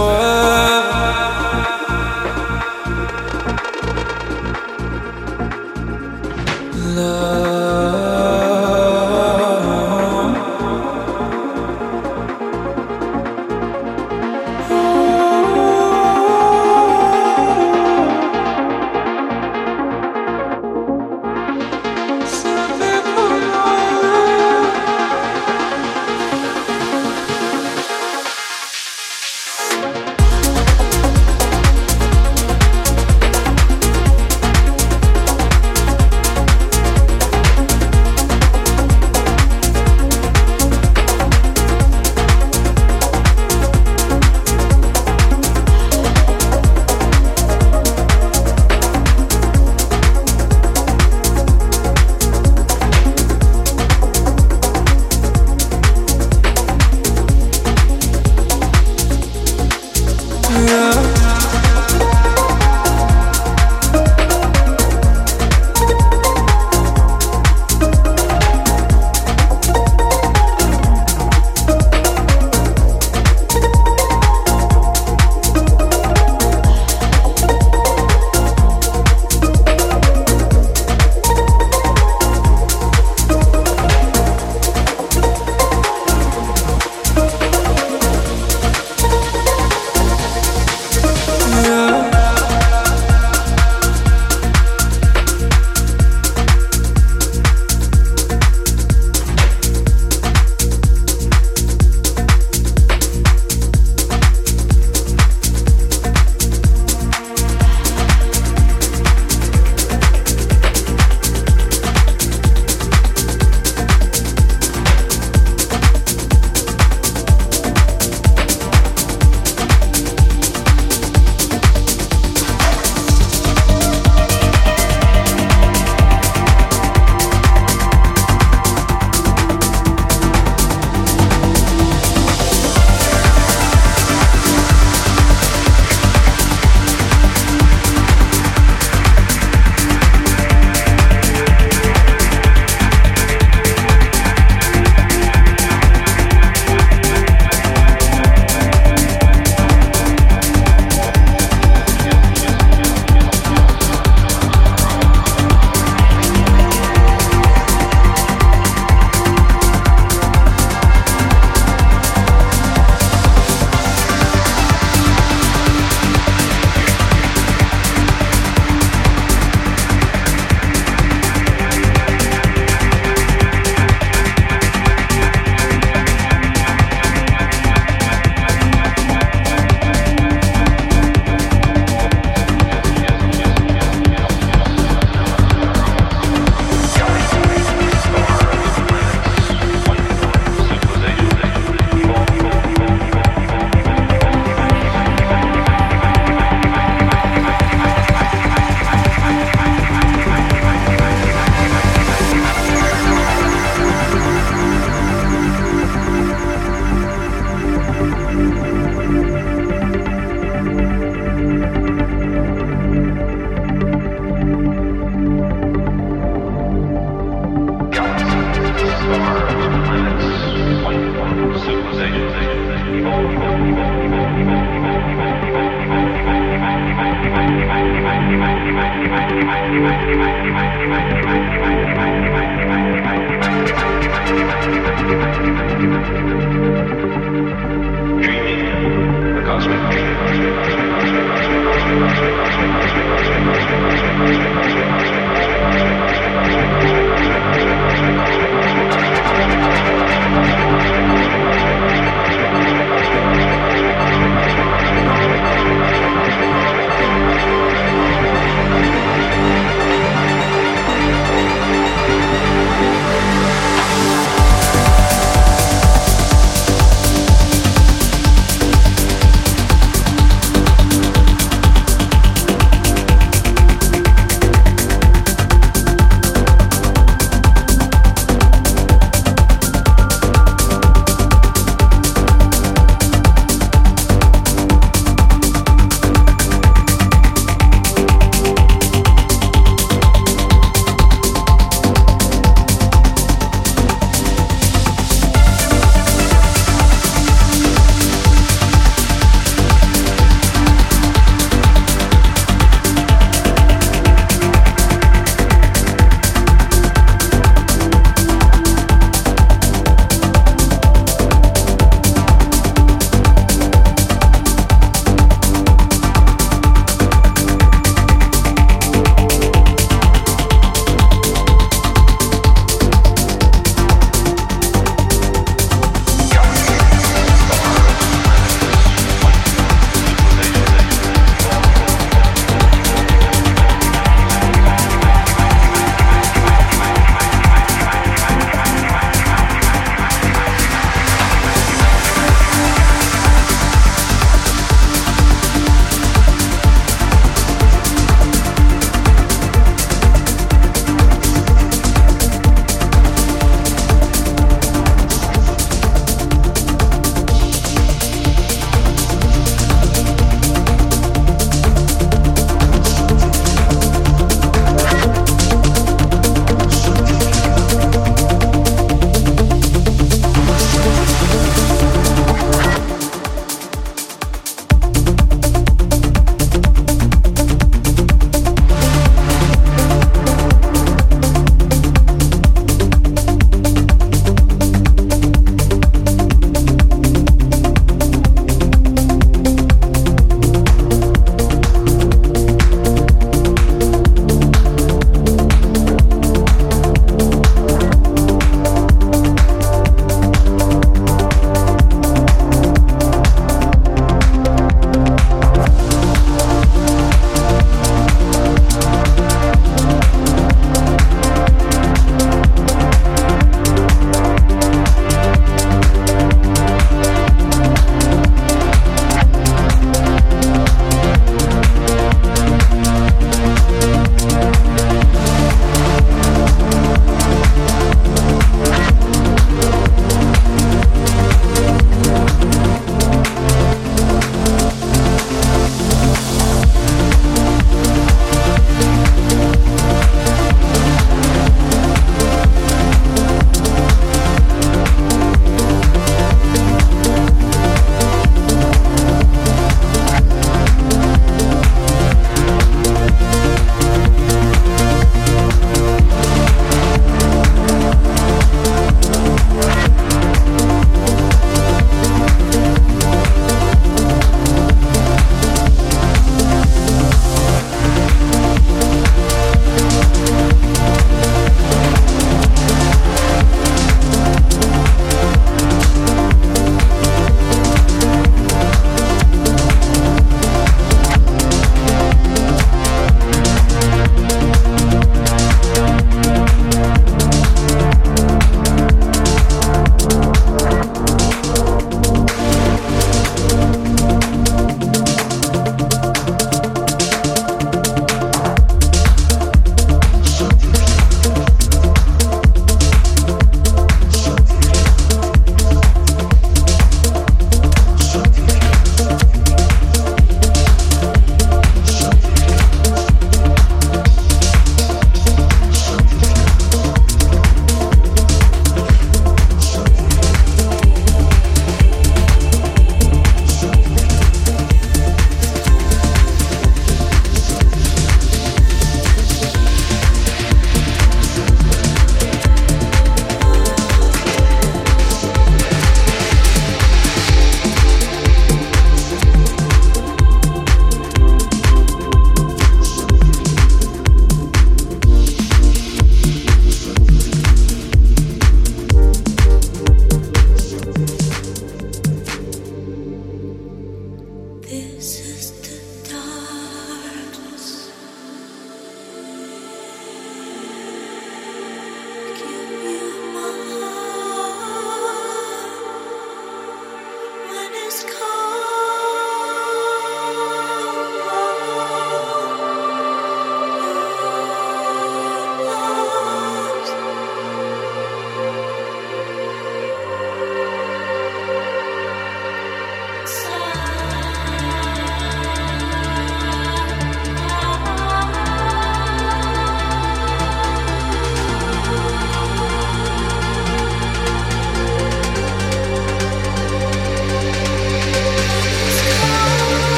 Seems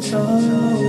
but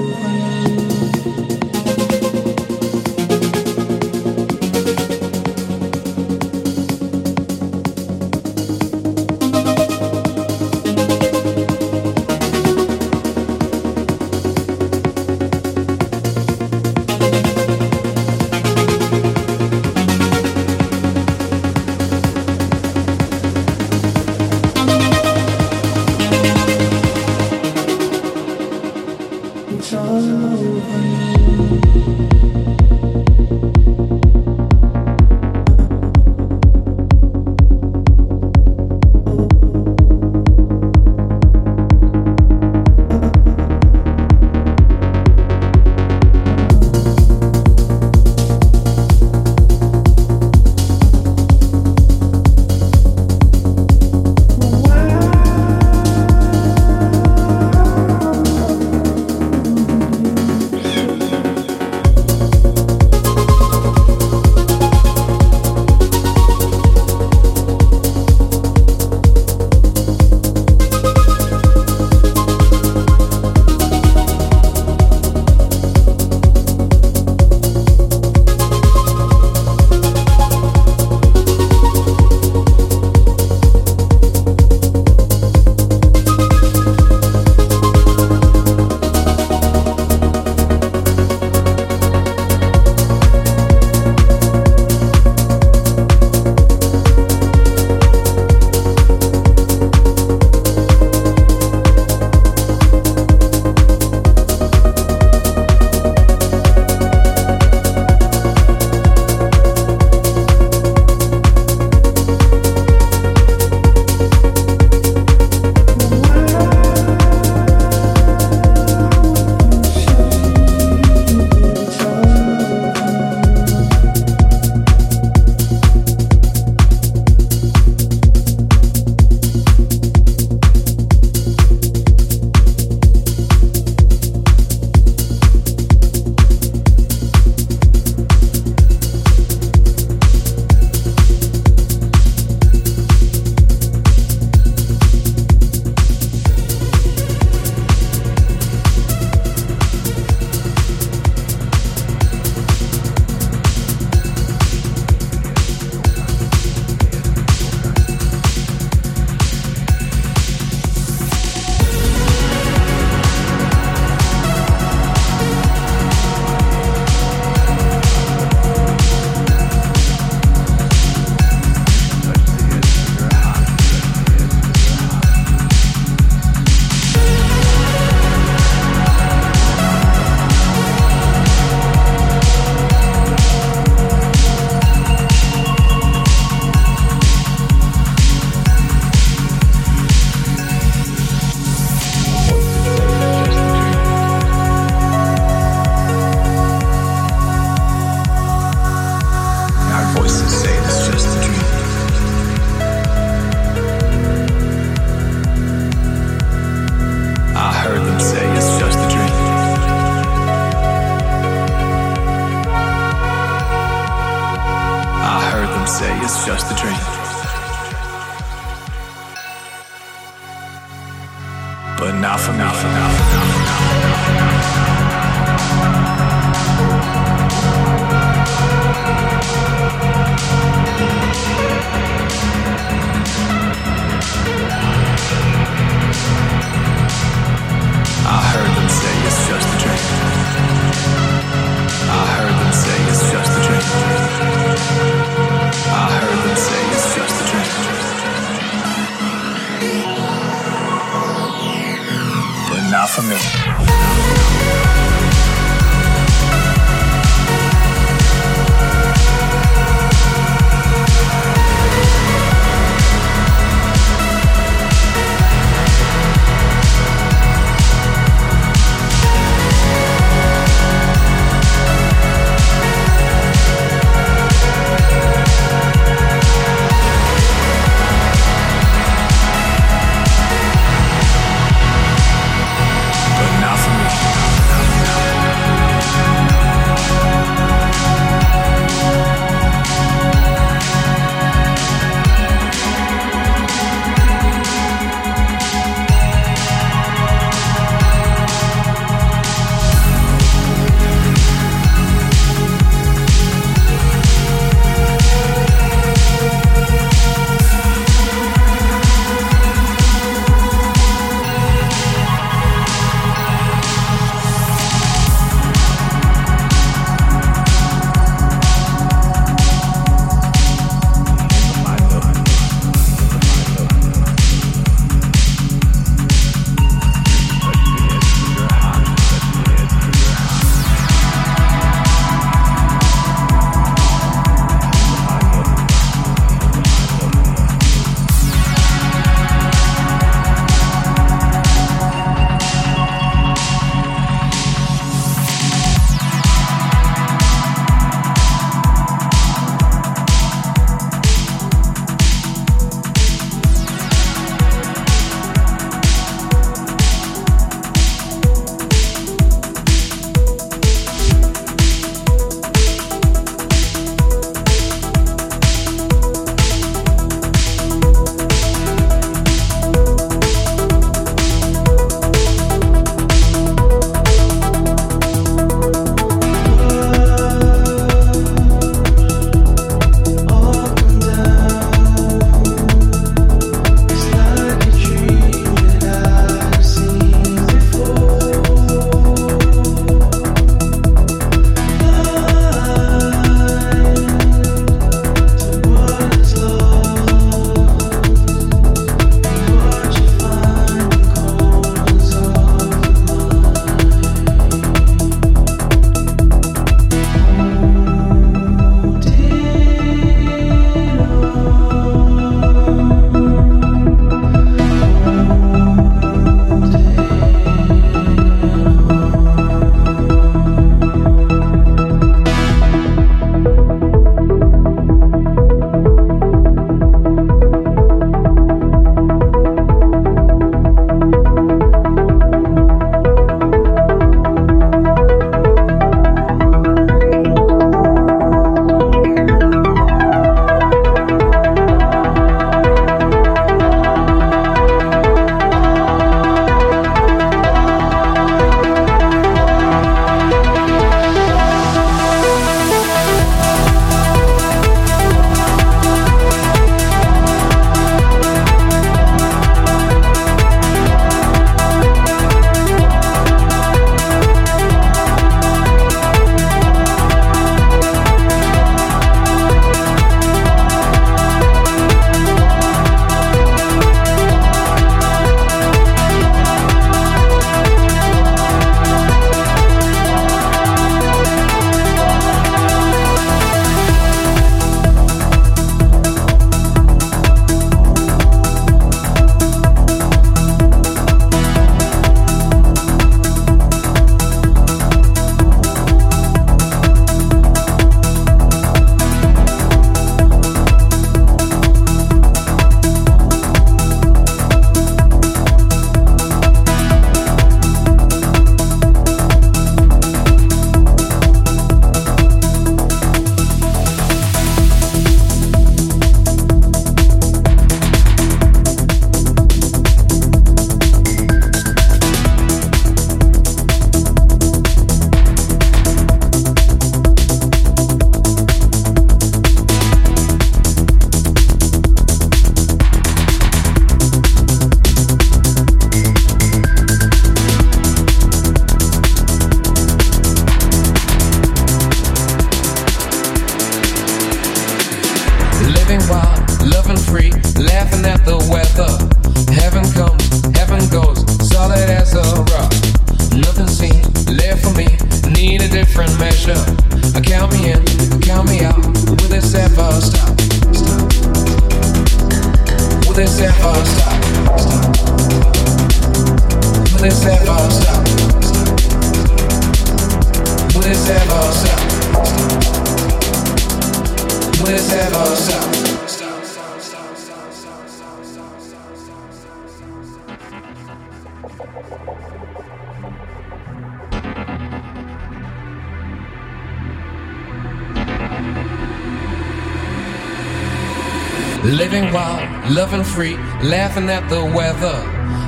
laughing at the weather.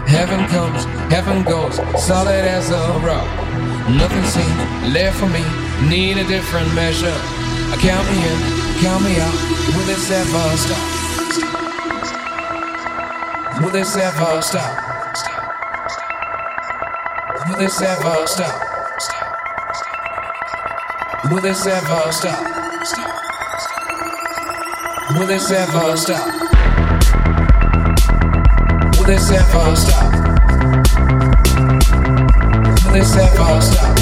Heaven comes, heaven goes, solid as a rock. Nothing seems left for me, need a different measure. Uh, count me in, count me out, will this ever stop? Will this ever stop? Will this ever stop? Will this ever stop? Will this ever stop? This ever stop? Will this ever stop?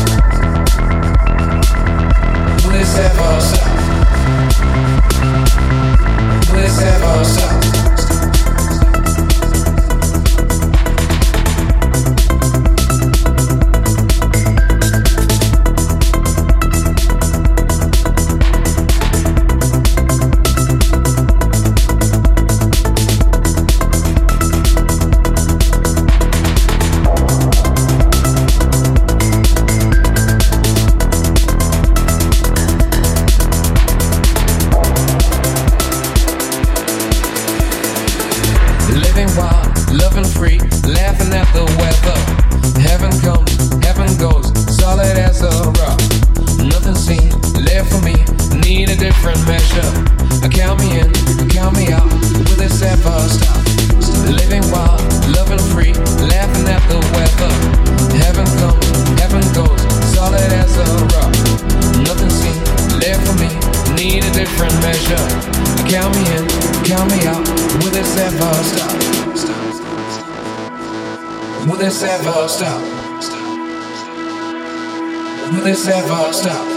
Will this ever stop? Will this ever stop? ever stop? Will this ever stop?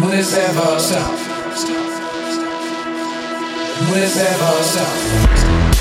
Will this ever stop? Will this ever stop?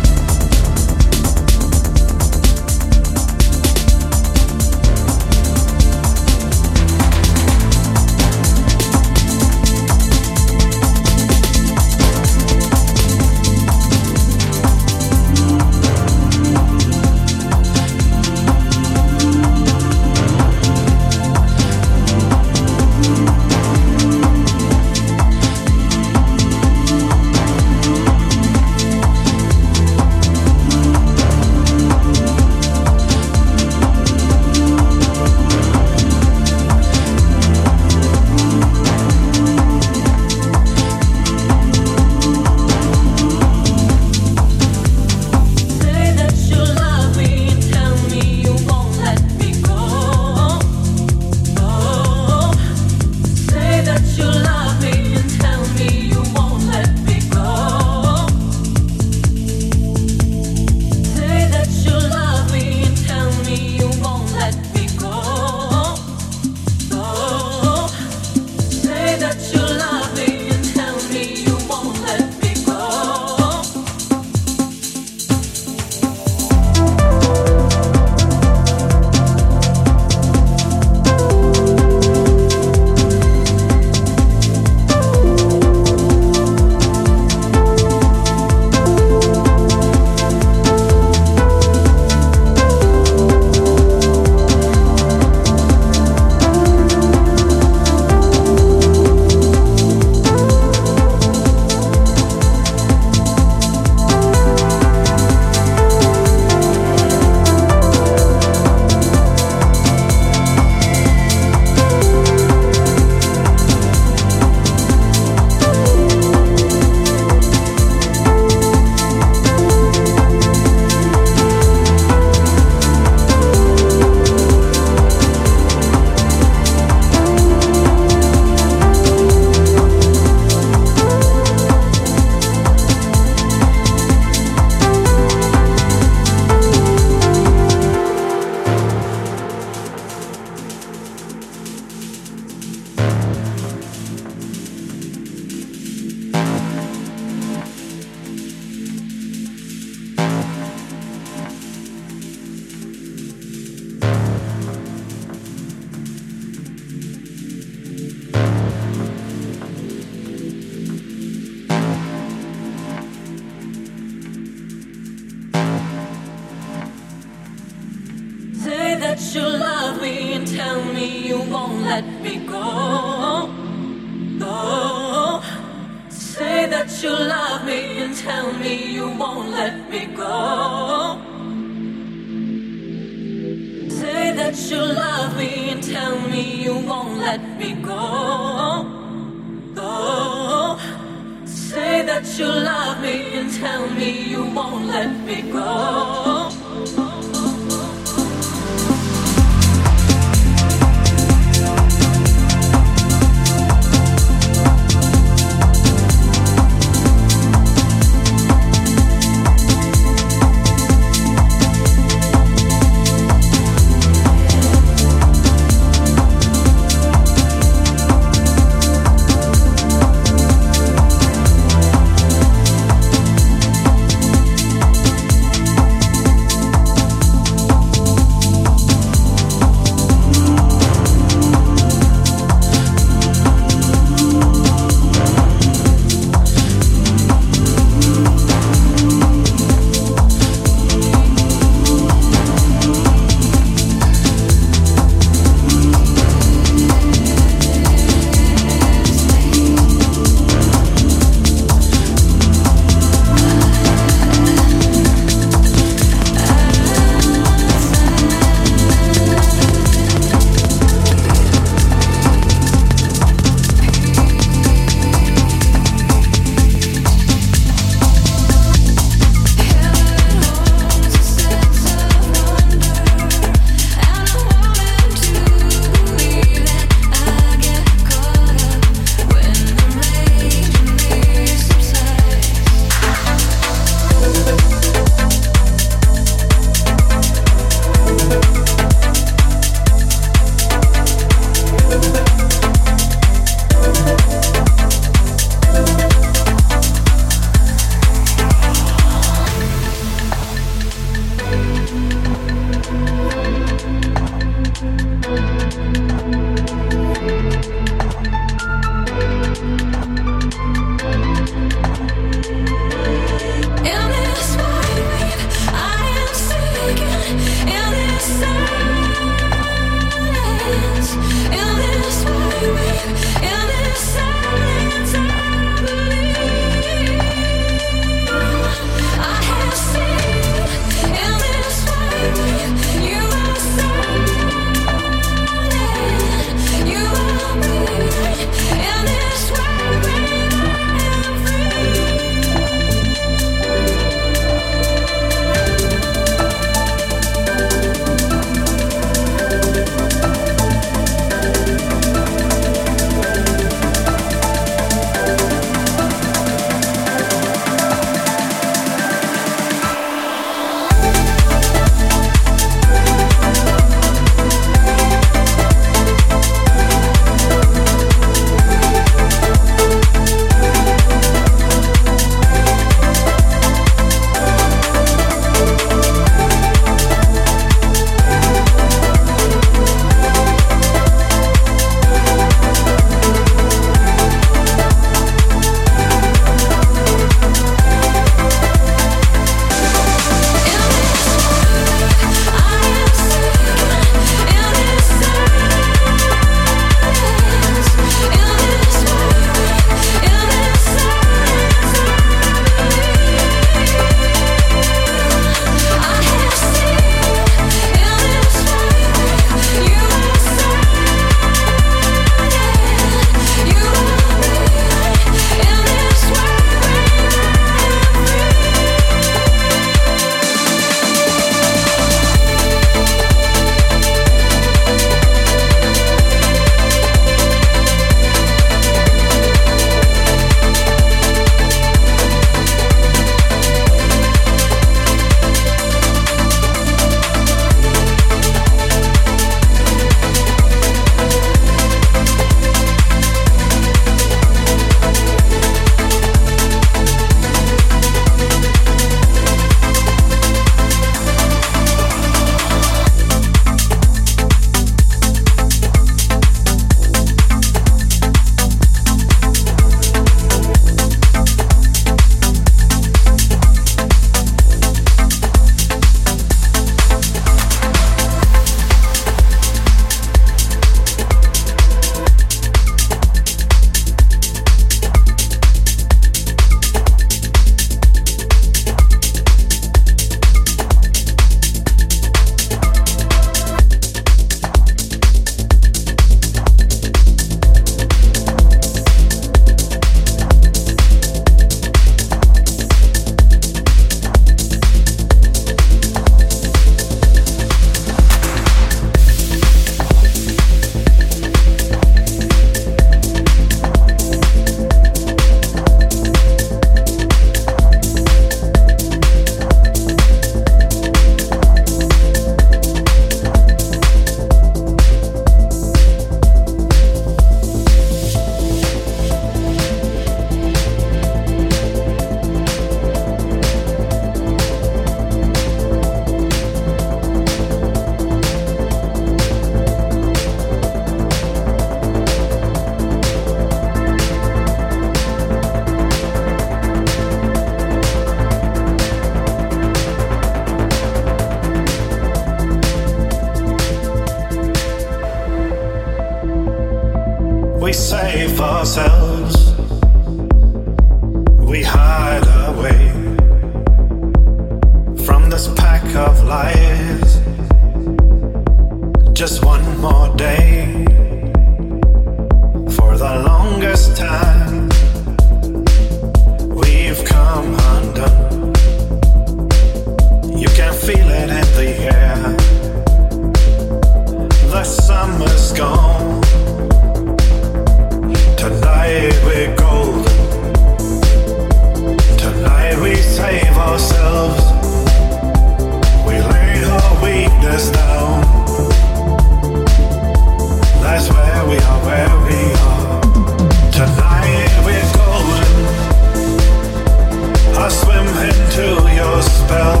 into your spell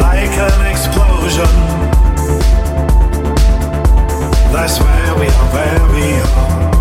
like an explosion. That's where we are, where we are.